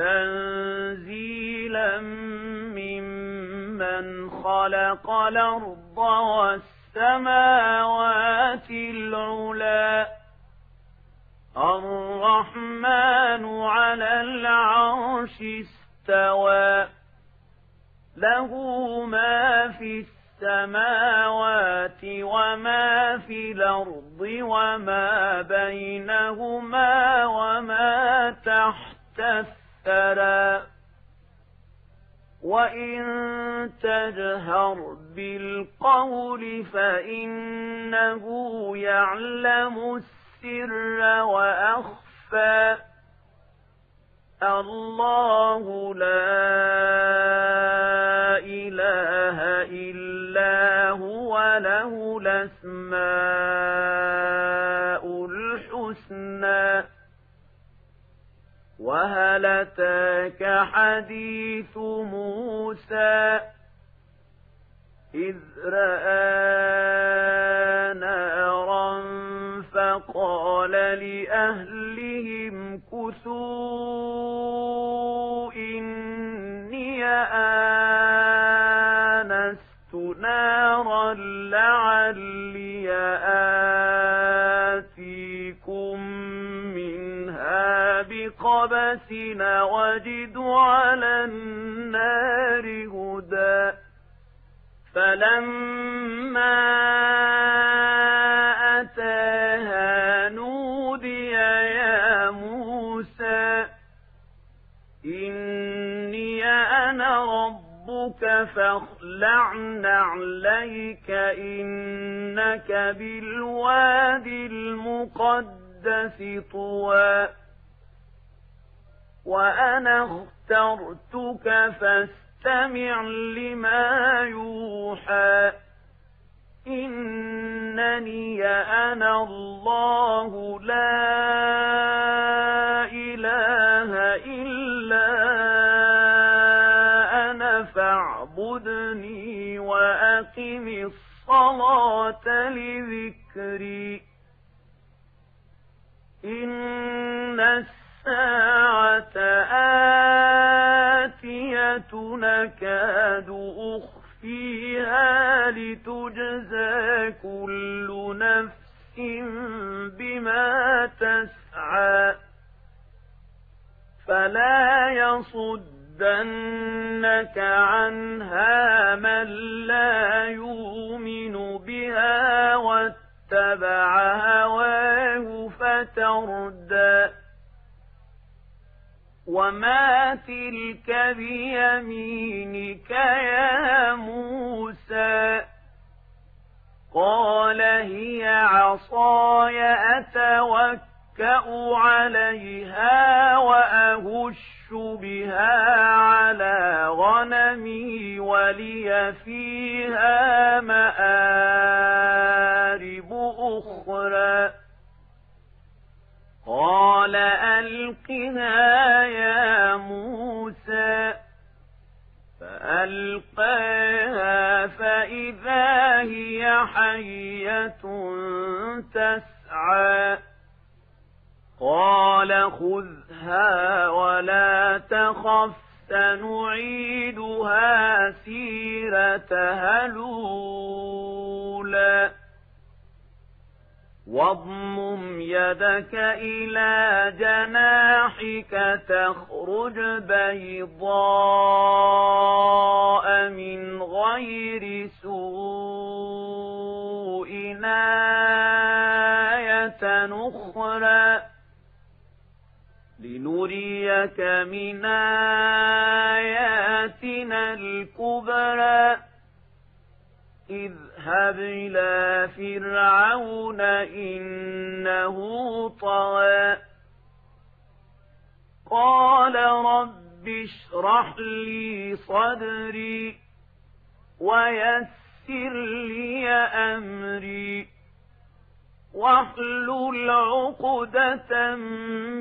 تنزيلا ممن خلق الأرض والسماوات العلا. الرحمن على العرش استوى. له ما في السماوات وما في الأرض وما بينهما وما تحت الثرى وإن تجهر بالقول فإنه يعلم السر وأخفى الله لا إله إلا هو له الأسماء وهل أتاك حديث موسى إذ رأى نارا فقال لأهلهم كثوا بقبس وجد على النار هدى. فلما أتاها نودي يا موسى إني أنا ربك فاخلع نعليك إنك بالواد المقدس طوى. وأنا اخترتك فاستمع لما يوحى. إنني أنا الله لا إله إلا أنا فاعبدني وأقم الصلاة لذكري. إن الساعة نكاد أخفيها لتجزى كل نفس بما تسعى فلا يصدنك عنها من لا يؤمن بها واتبع هواه فتردى وما تلك بيمينك يا موسى قال هي عصاي أتوكأ عليها وأهش بها على غنمي ولي فيها مآرب تخف سنعيدها سيرتها الأولى واضمم يدك إلى جناحك تخرج بيضاء من غير لنريك من آياتنا الكبرى. اذهب إلى فرعون إنه طغى. قال رب اشرح لي صدري ويسر لي أمري. واحلل عقدة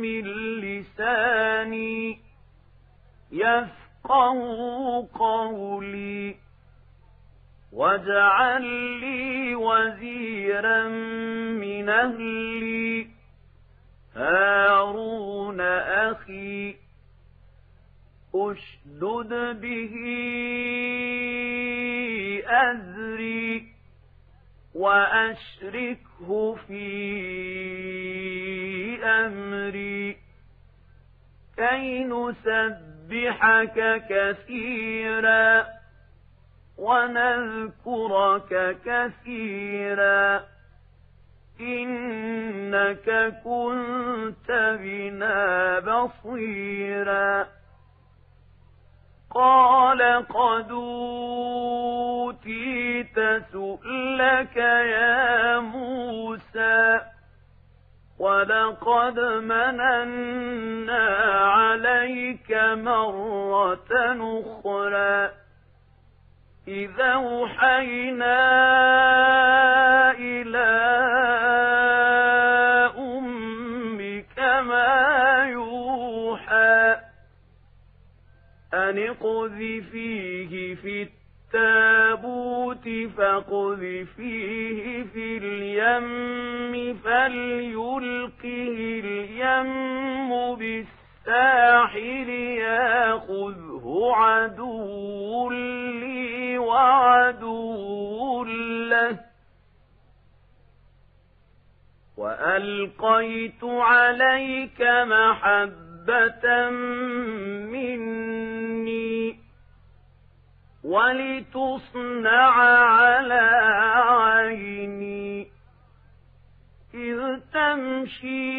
من لساني يفقه قولي واجعل لي وزيرا من أهلي هارون أخي أشدد به أزري وأشركه في أمري كي نسبحك كثيرا ونذكرك كثيرا إنك كنت بنا بصيرا قال قد أوتيت سؤلك يا موسى ولقد مننا عليك مرة أخرى. إذا أوحينا إلى أن اقذفيه في التابوت فاقذفيه في اليم فليلقه اليم بالساحل ياخذه عدو لي وعدو له. وألقيت عليك محبة مني ولتصنع على عيني إذ تمشي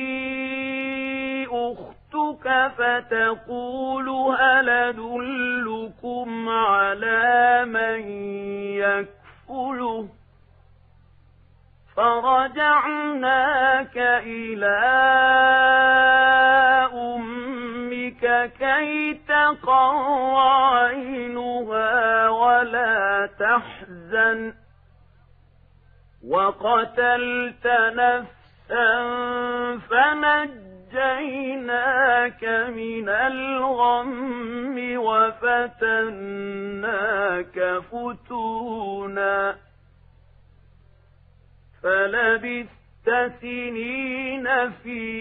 أختك فتقول هل أدلكم على من يكفله فرجعناك إلى أمك كي تقر عينها ولا تحزن وقتلت نفسا فنجيناك من الغم وفتناك فتونا فلبثت سنين في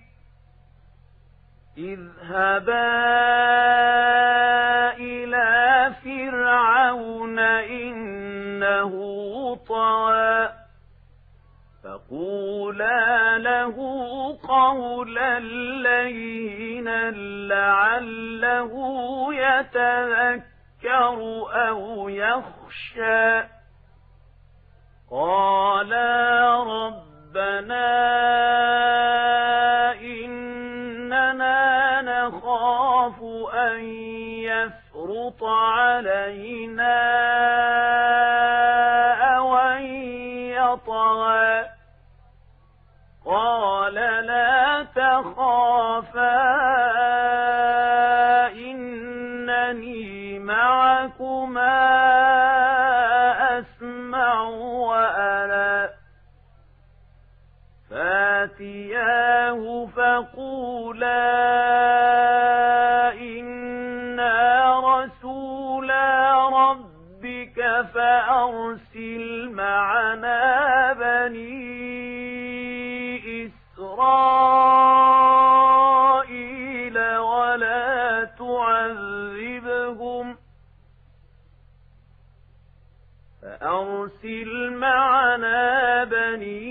اذهبا إلى فرعون إنه طغى فقولا له قولا لينا لعله يتذكر أو يخشى قالا ربنا نخاف أن يفرط علينا أو أن يطغى. قال لا تخافا إنني معكما أسمع وأرى. فاتياه فقولا فأرسل معنا بني إسرائيل ولا تعذبهم. فأرسل معنا بني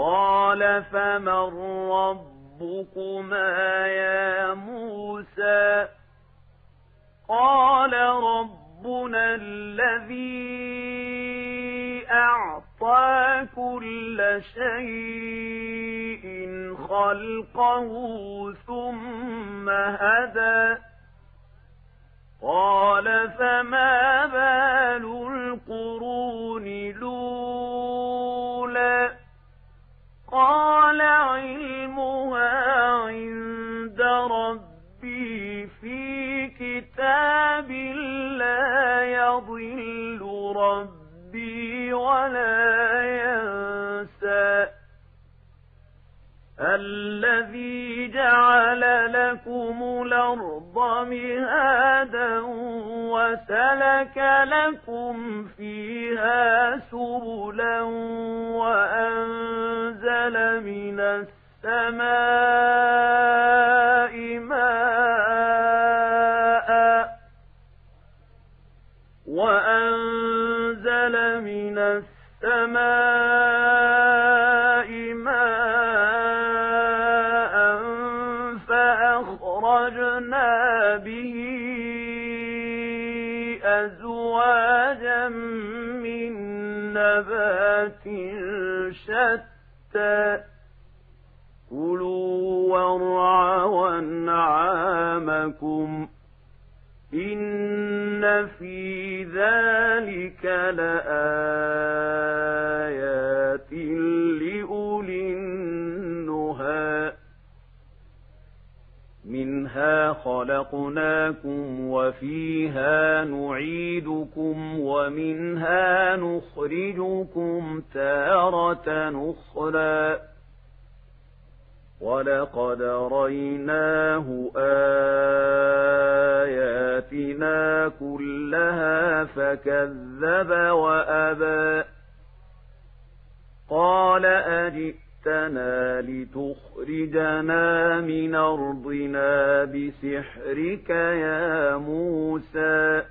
قال فمن ربكما يا موسى قال ربنا الذي أعطى كل شيء خلقه ثم هدى قال فما بال القرون قال علمها عند ربي في كتاب لا يضل ربي ولا ينسى. الذي جعل لكم الأرض مهادا وسلك لكم فيها سبلا السماء ماء وأنزل من السماء ماء فأخرجنا به أزواجا من نبات شتى أنعامكم إن في ذلك لآيات لأولي النهى. منها خلقناكم وفيها نعيدكم ومنها نخرجكم تارة أخرى. ولقد ريناه آياتنا كلها فكذب وأبى قال أجئتنا لتخرجنا من أرضنا بسحرك يا موسى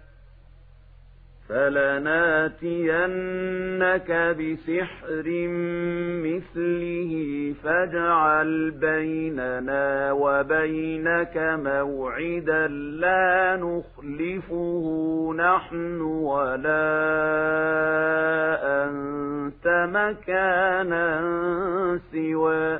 فلناتينك بسحر مثله فاجعل بيننا وبينك موعدا لا نخلفه نحن ولا أنت مكانا سوى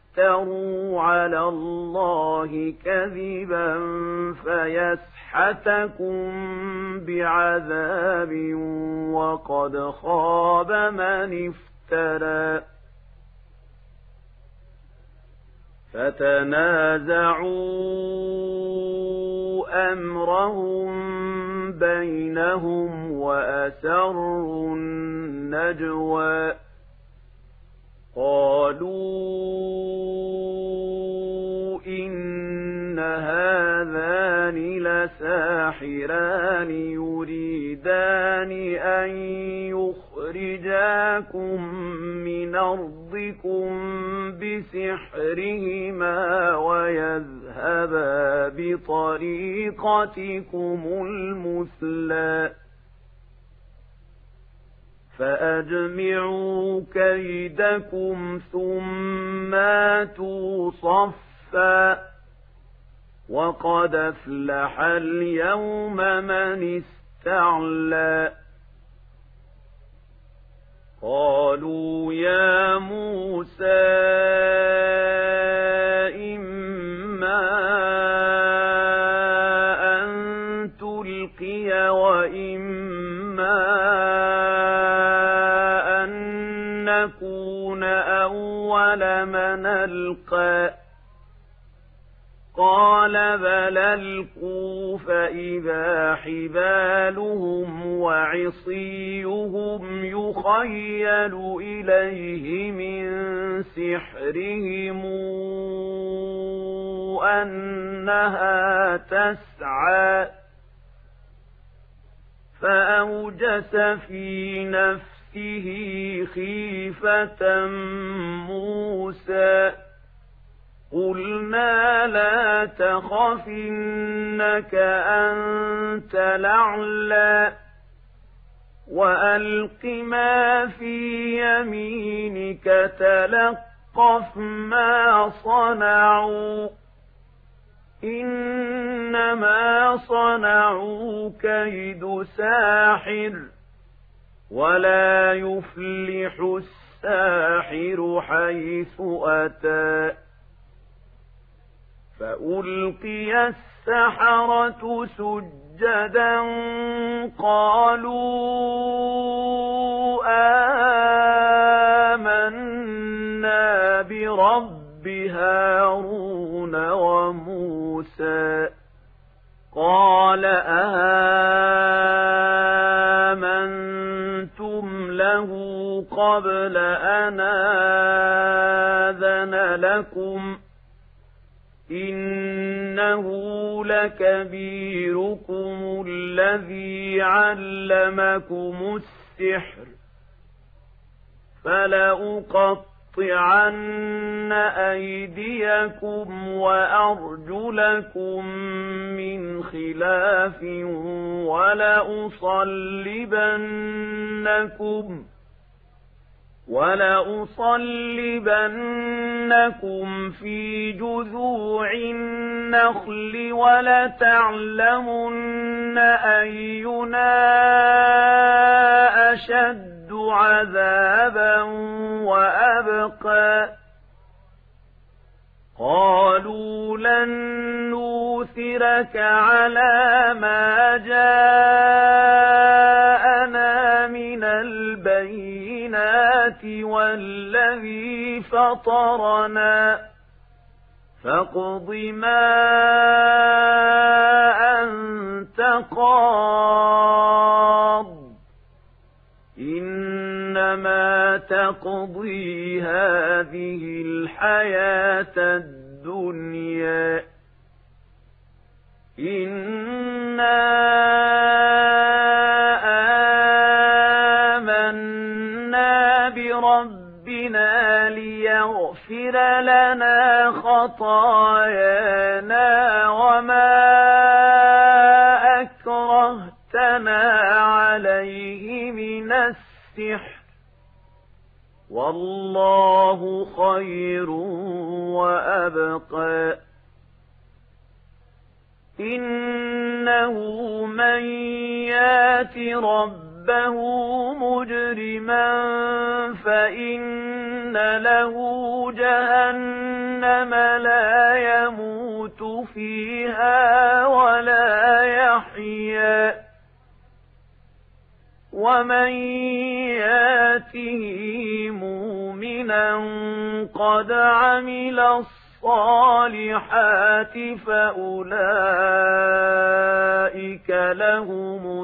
تفتروا على الله كذبا فيسحتكم بعذاب وقد خاب من افترى فتنازعوا أمرهم بينهم وأسروا النجوى قالوا هذان لساحران يريدان أن يخرجاكم من أرضكم بسحرهما ويذهبا بطريقتكم المثلى فأجمعوا كيدكم ثم آتوا صفا وقد أفلح اليوم من تَعْلَى قَالُوا يَا مُوسَىٰ قَالَ بَلْ أَلْقُوا فَإِذَا حِبَالُهُمْ وَعِصِيُّهُمْ يُخَيَّلُ إِلَيْهِ مِن سِحْرِهِمْ أَنَّهَا تَسْعَىٰ فَأَوْجَسَ فِي نَفْسِهِ خِيفَةً مُوسَىٰ قُلْنَا لَا تَخَفْ إِنَّكَ أَنتَ الْأَعْلَىٰ وَأَلْقِ مَا فِي يَمِينِكَ تَلْقَفْ مَا صَنَعُوا إِنَّمَا صَنَعُوا كَيْدُ سَاحِرٍ وَلَا يُفْلِحُ السَّاحِرُ حَيْثُ أَتَىٰ فألقي السحرة سجدا قالوا آمنا برب هارون وموسى قال آمنتم له قبل أن آذن لكم إِنَّهُ لَكَبِيرُكُمُ الَّذِي عَلَّمَكُمُ السِّحْرَ فَلَأُقَطِّعَنَّ أَيْدِيَكُمْ وَأَرْجُلَكُم مِّنْ خِلَافٍ وَلَأُصَلِّبَنَّكُمْ وَلَأُصَلِّبَنَّكُمْ فِي جُذُوعِ النَّخْلِ وَلَتَعْلَمُنَّ أَيُّنَا أَشَدُّ عَذَابًا وَأَبْقَىٰ. قَالُوا لَن نُّؤْثِرَكَ عَلَىٰ مَا جَاءَنَا وَالَّذِي فَطَرَنَا فَاقْضِ مَا أَنتَ قَاضٍ إِنَّمَا تَقْضِي هَٰذِهِ الْحَيَاةَ الدُّنْيَا إِنَّا لِيَغْفِرَ لَنَا خَطَايَانَا وَمَا أَكْرَهْتَنَا عَلَيْهِ مِنَ السِّحْرِ. وَاللَّهُ خَيْرٌ وَأَبْقَىٰ. إِنَّهُ مَن يَأْتِ رَبَّهُ مُجْرِمًا فَإِنَّ لَهُ جَهَنَّمَ لَا يَمُوتُ فِيهَا وَلَا يَحْيَىٰ وَمَن يَأْتِهِ مُؤْمِنًا قَدْ عَمِلَ الصَّالِحَاتِ فَأُولَٰئِكَ لَهُمُ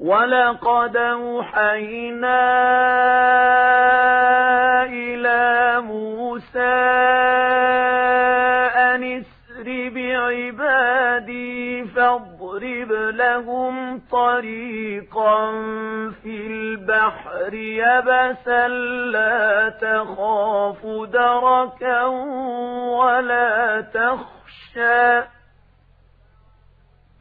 وَلَقَدْ أَوْحَيْنَا إِلَىٰ مُوسَىٰ أَنِ اسْرِ بِعِبَادِي فَاضْرِبْ لهم طريقا في البحر يبسا لا تخاف دركا ولا تخشى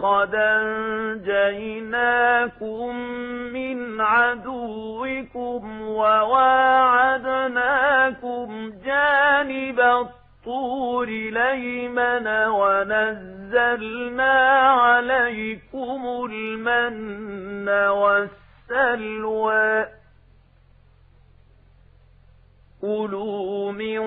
قد أنجيناكم من عدوكم وواعدناكم جانب الطور ليمن ونزلنا عليكم المن والسلوى كلوا من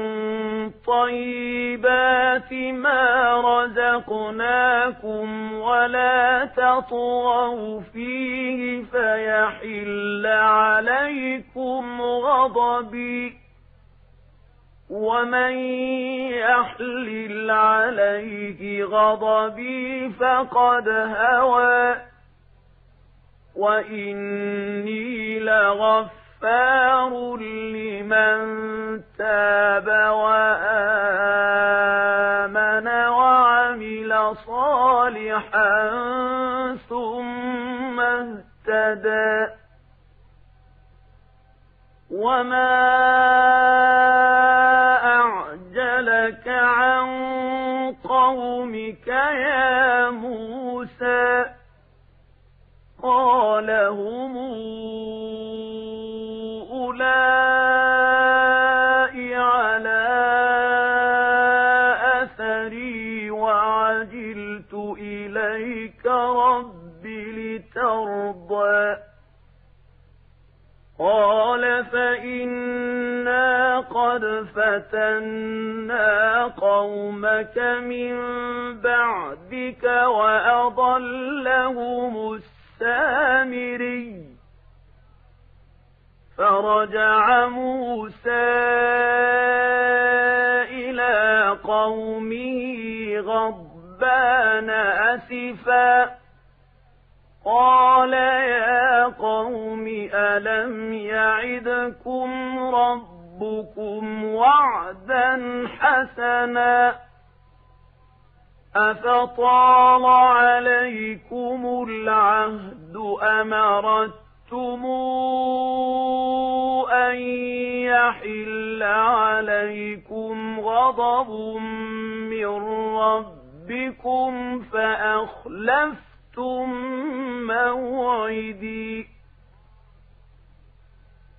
طيبات ما رزقناكم ولا تطغوا فيه فيحل عليكم غضبي ومن يحلل عليه غضبي فقد هوى وإني لغفار لمن تاب وآمن وعمل صالحا ثم اهتدى. وما قومك يا موسى؟ قال هم فإنا قد فتنا قومك من بعدك وأضلهم السامري فرجع موسى إلى قومه غضبان أسفا قال يا قوم ألم يعدكم ربكم وعدا حسنا أفطال عليكم العهد أمرتم أن يحل عليكم غضب من ربكم فأخلفتم أَخْلَفْتُم مَّوْعِدِي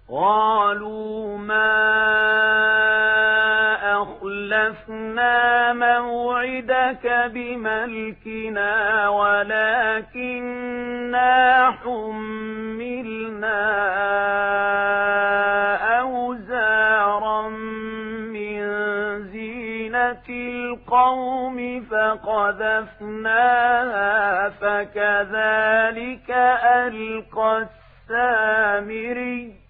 قَالُوا مَا أَخْلَفْنَا مَوْعِدَكَ بِمَلْكِنَا وَلَكِنَّا حُمِّلْنَا الْقَوْمِ فَقَذَفْنَاهَا فكذلك ألقى السامري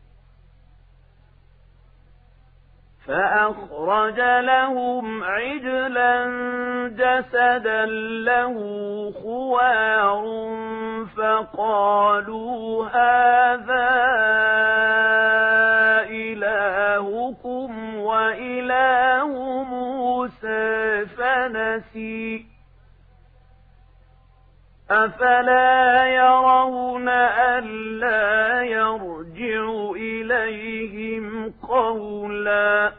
فأخرج لهم عجلا جسدا له خوار فقالوا هذا إلهكم وإله موسى فنسي أفلا يرون ألا يرجع إليهم قولا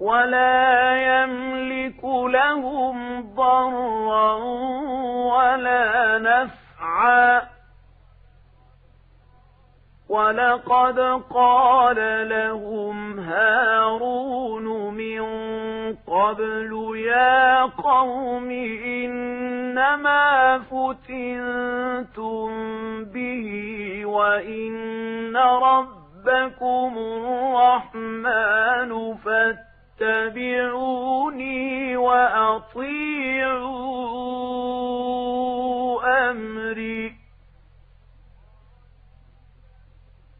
ولا يملك لهم ضرا ولقد قال لهم هارون من قبل يا قوم إنما فتنتم به وإن ربكم الرحمن فاتبعوني وأطيعوا أمري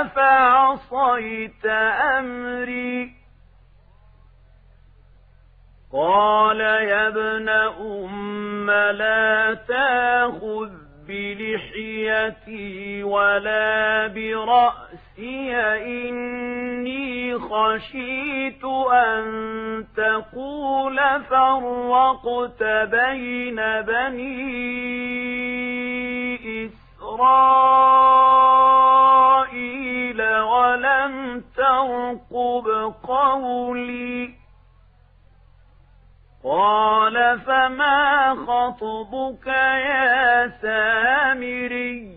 أفعصيت أمري؟ قال يا ابن أم لا تأخذ بلحيتي ولا برأسي إني خشيت أن تقول فرقت بين بني إسرائيل. ولم ترقب قولي. قال فما خطبك يا سامري؟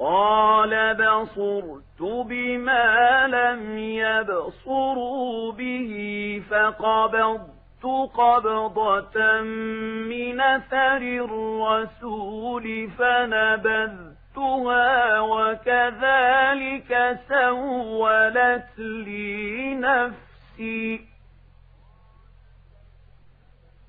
قال بصرت بما لم يبصروا به فقبضت قبضة من أثر الرسول فنبذتها وكذلك سولت لي نفسي.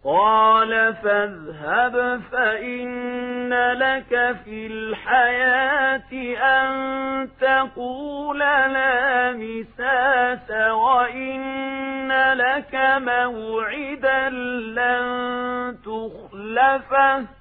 قال فاذهب فإن لك في الحياة أن تقول لا مساس وإن لك موعدا لن تخلفه.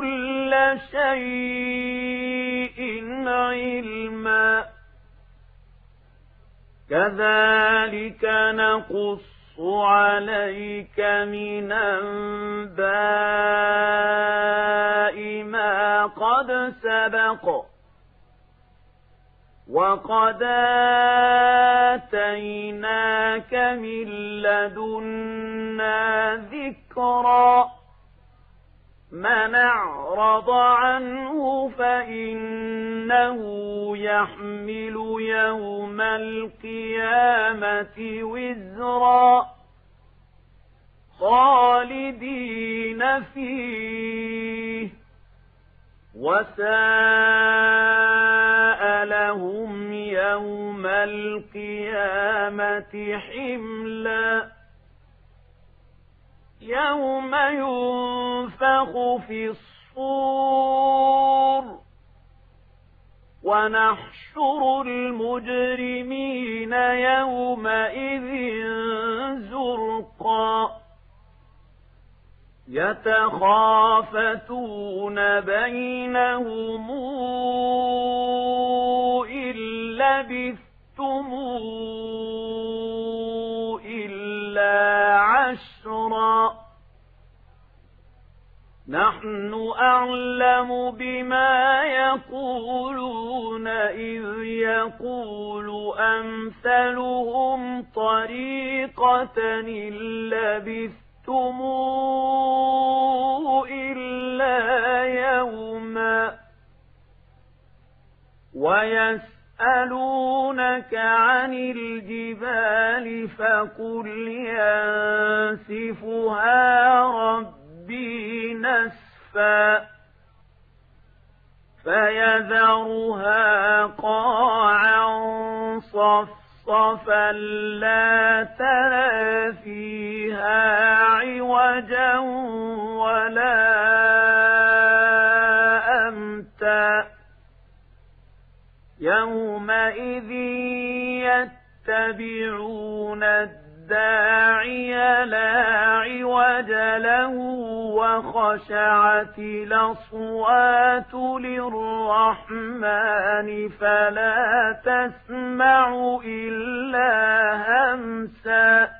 كل شيء علما. كذلك نقص عليك من أنباء ما قد سبق. وقد آتيناك من لدنا ذكرًا. من أعرض عنه فإنه يحمل يوم القيامة وزرا. خالدين فيه. وساء لهم يوم القيامة حملاً. يوم ينفخ في الصور ونحشر المجرمين يومئذ زرقا يتخافتون بينهم إن لبثتم إلا عشرا نحن أعلم بما يقولون إذ يقول أمثلهم طريقة إن لبثتم إلا يوما ويسألون يسألونك عن الجبال فقل ينسفها ربي نسفا فيذرها قاعا صفصفا لا ترى فيها عوجا ولا أمتا يومئذ يتبعون الداعي لا عوج له وخشعت الأصوات للرحمن فلا تسمع إلا همسا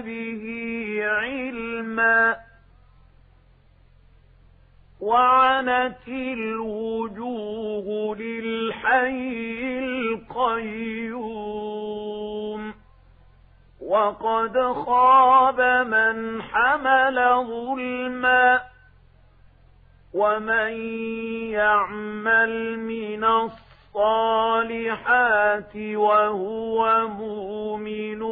به علما وعنت الوجوه للحي القيوم وقد خاب من حمل ظلما ومن يعمل من الصالحات وهو مؤمن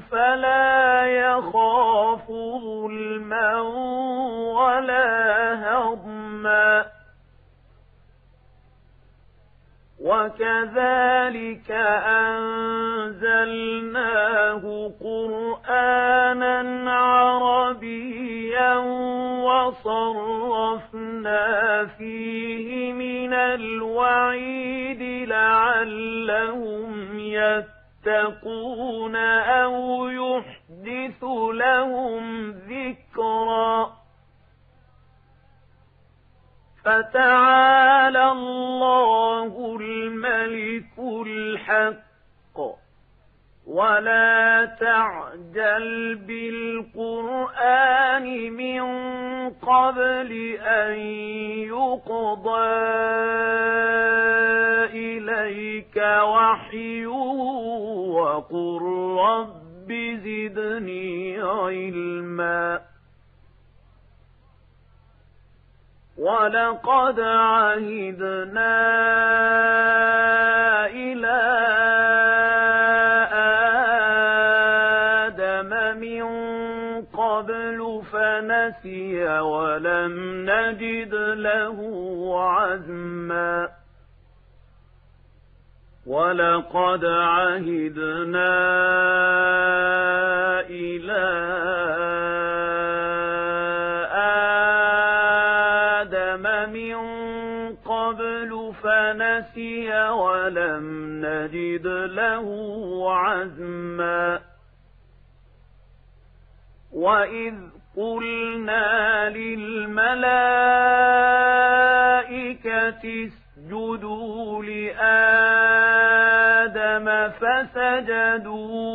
فلا يخاف ظلما ولا هضما وكذلك أنزلناه قرآنا عربيا وصرفنا فيه من الوعيد لعلهم يتقون أو يحدث لهم ذكرًا. فتعالى الله الملك الحق. ولا تعجل بالقرآن من قبل أن يقضى إليك وحي وقل رب زدني علما. ولقد عهدنا إلى آدم من قبل فنسي ولم نجد له عزما ولقد عهدنا إلى نسي ولم نجد له عزما وإذ قلنا للملائكة اسجدوا لآدم فسجدوا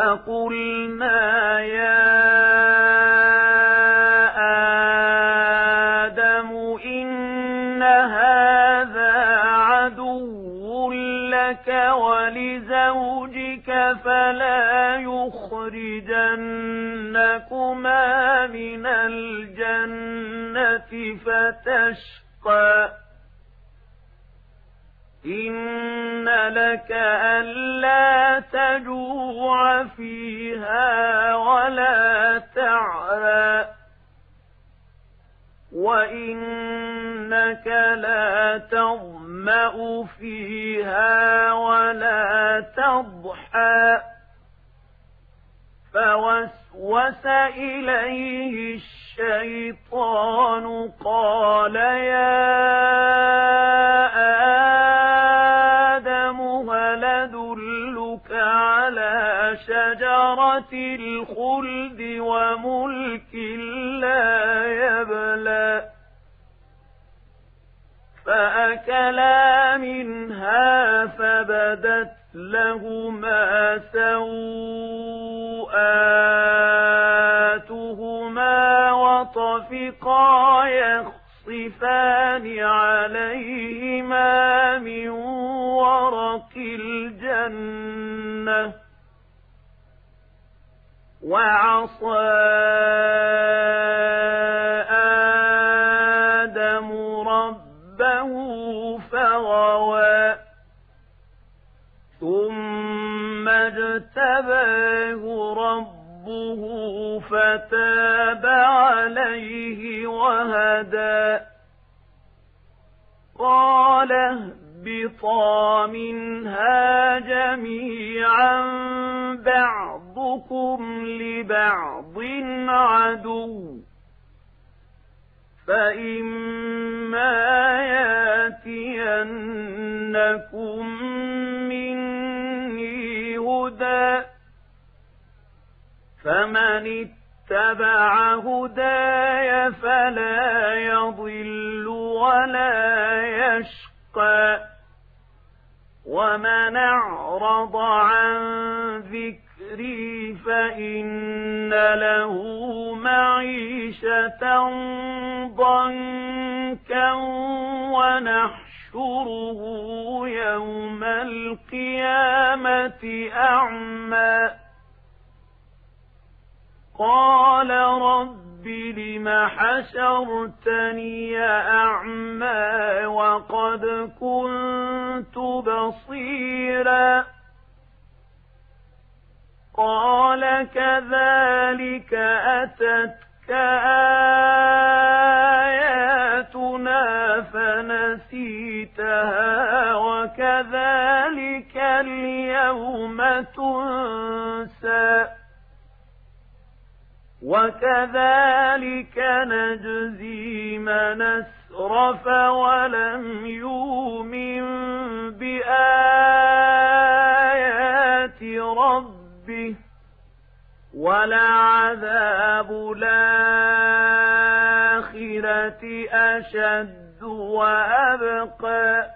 فقلنا يا آدم إن هذا عدو لك ولزوجك فلا يخرجنكما من الجنة فتشقى إن لك ألا تجوع فيها ولا تعرى. وإنك لا تظمأ فيها ولا تضحى. فوسوس إليه الشيطان قال يا شجرة الخلد وملك لا يبلى. فأكلا منها فبدت لهما سوءاتهما وطفقا يخصفان عليهما من ورق الجنة. وعصى آدم ربه فغوى ثم اجتباه ربه فتاب عليه وهدى قال اهبطا منها جميعا بعضكم لبعض عدو فإما ياتينكم مني هدى فمن اتبع هداي فلا يضل ولا يشقى ومن أعرض عن ذكري فإن له معيشة ضنكا ونحشره يوم القيامة أعمى. قال رب لم حشرتني أعمى وقد كنت بصيرا قال كذلك أتتك آياتنا فنسيتها وكذلك اليوم تنسى وكذلك نجزي من أسرف ولم يؤمن بآيات ولعذاب الآخرة أشد وأبقى.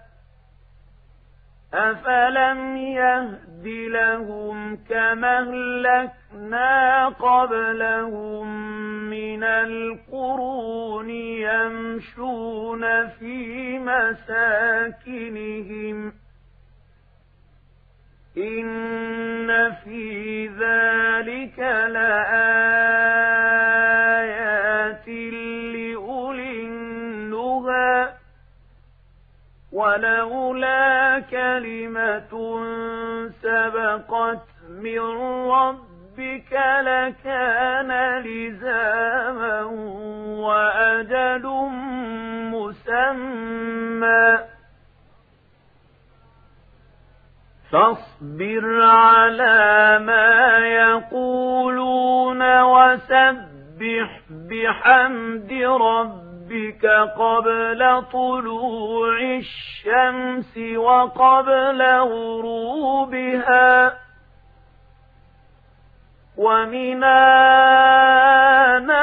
أفلم يهد لهم كما أهلكنا قبلهم من القرون يمشون في مساكنهم. إن في ذلك لآيات لأولي النهى ولولا كلمة سبقت من ربك لكان لزاما وأجل مسمى فاصبر على ما يقولون وسبح بحمد ربك قبل طلوع الشمس وقبل غروبها. ومن آناء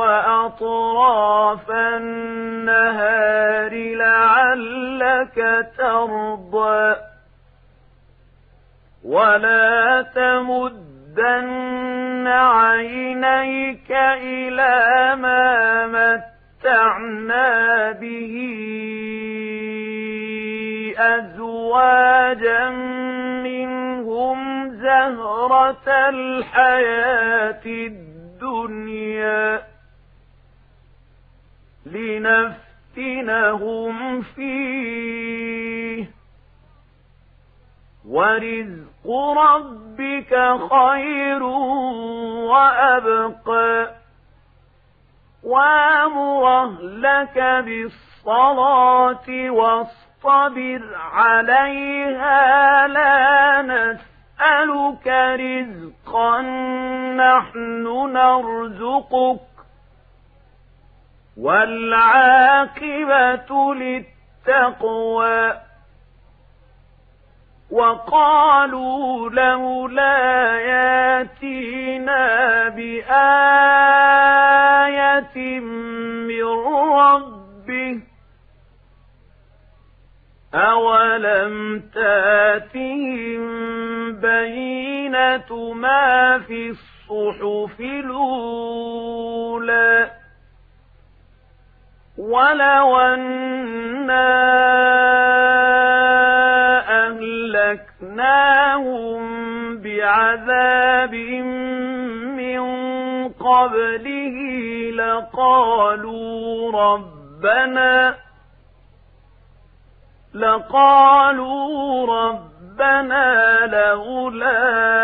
وأطراف النهار لعلك ترضى. ولا تمد تمدن عينيك إلى ما متعنا به أزواجا منهم زهرة الحياة الدنيا. لنفتنهم فيه. ورزق ربك خير وأبقى. وامره لك بالصلاة واصطبر عليها لا نسألك رزقا نحن نرزقك. والعاقبة للتقوى. وقالوا لولا ياتينا بآية من ربه أولم تأتهم بينة ما في الصحف الأولى وَلَوْ أَنَّا أَهْلَكْنَاهُمْ بِعَذَابٍ مِّن قَبْلِهِ لَقَالُوا رَبَّنَا لَقَالُوا رَبَّنَا لَوْلَا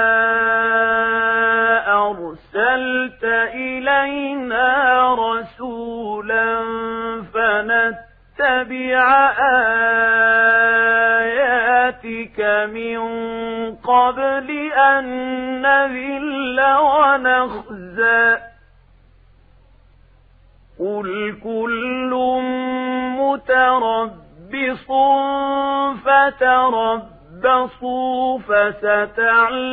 أرسلت إلينا رسولا فنتبع آياتك من قبل أن نذل ونخزى. قل كل مُتَرَبِّصٌ فَتَرَبَّصُوا فَسَتَعْلَمُونَ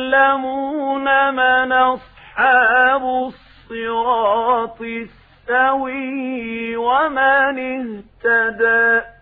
مَنْ أَصْحَابُ الصِّرَاطِ السَّوِيِّ وَمَنِ اهْتَدَى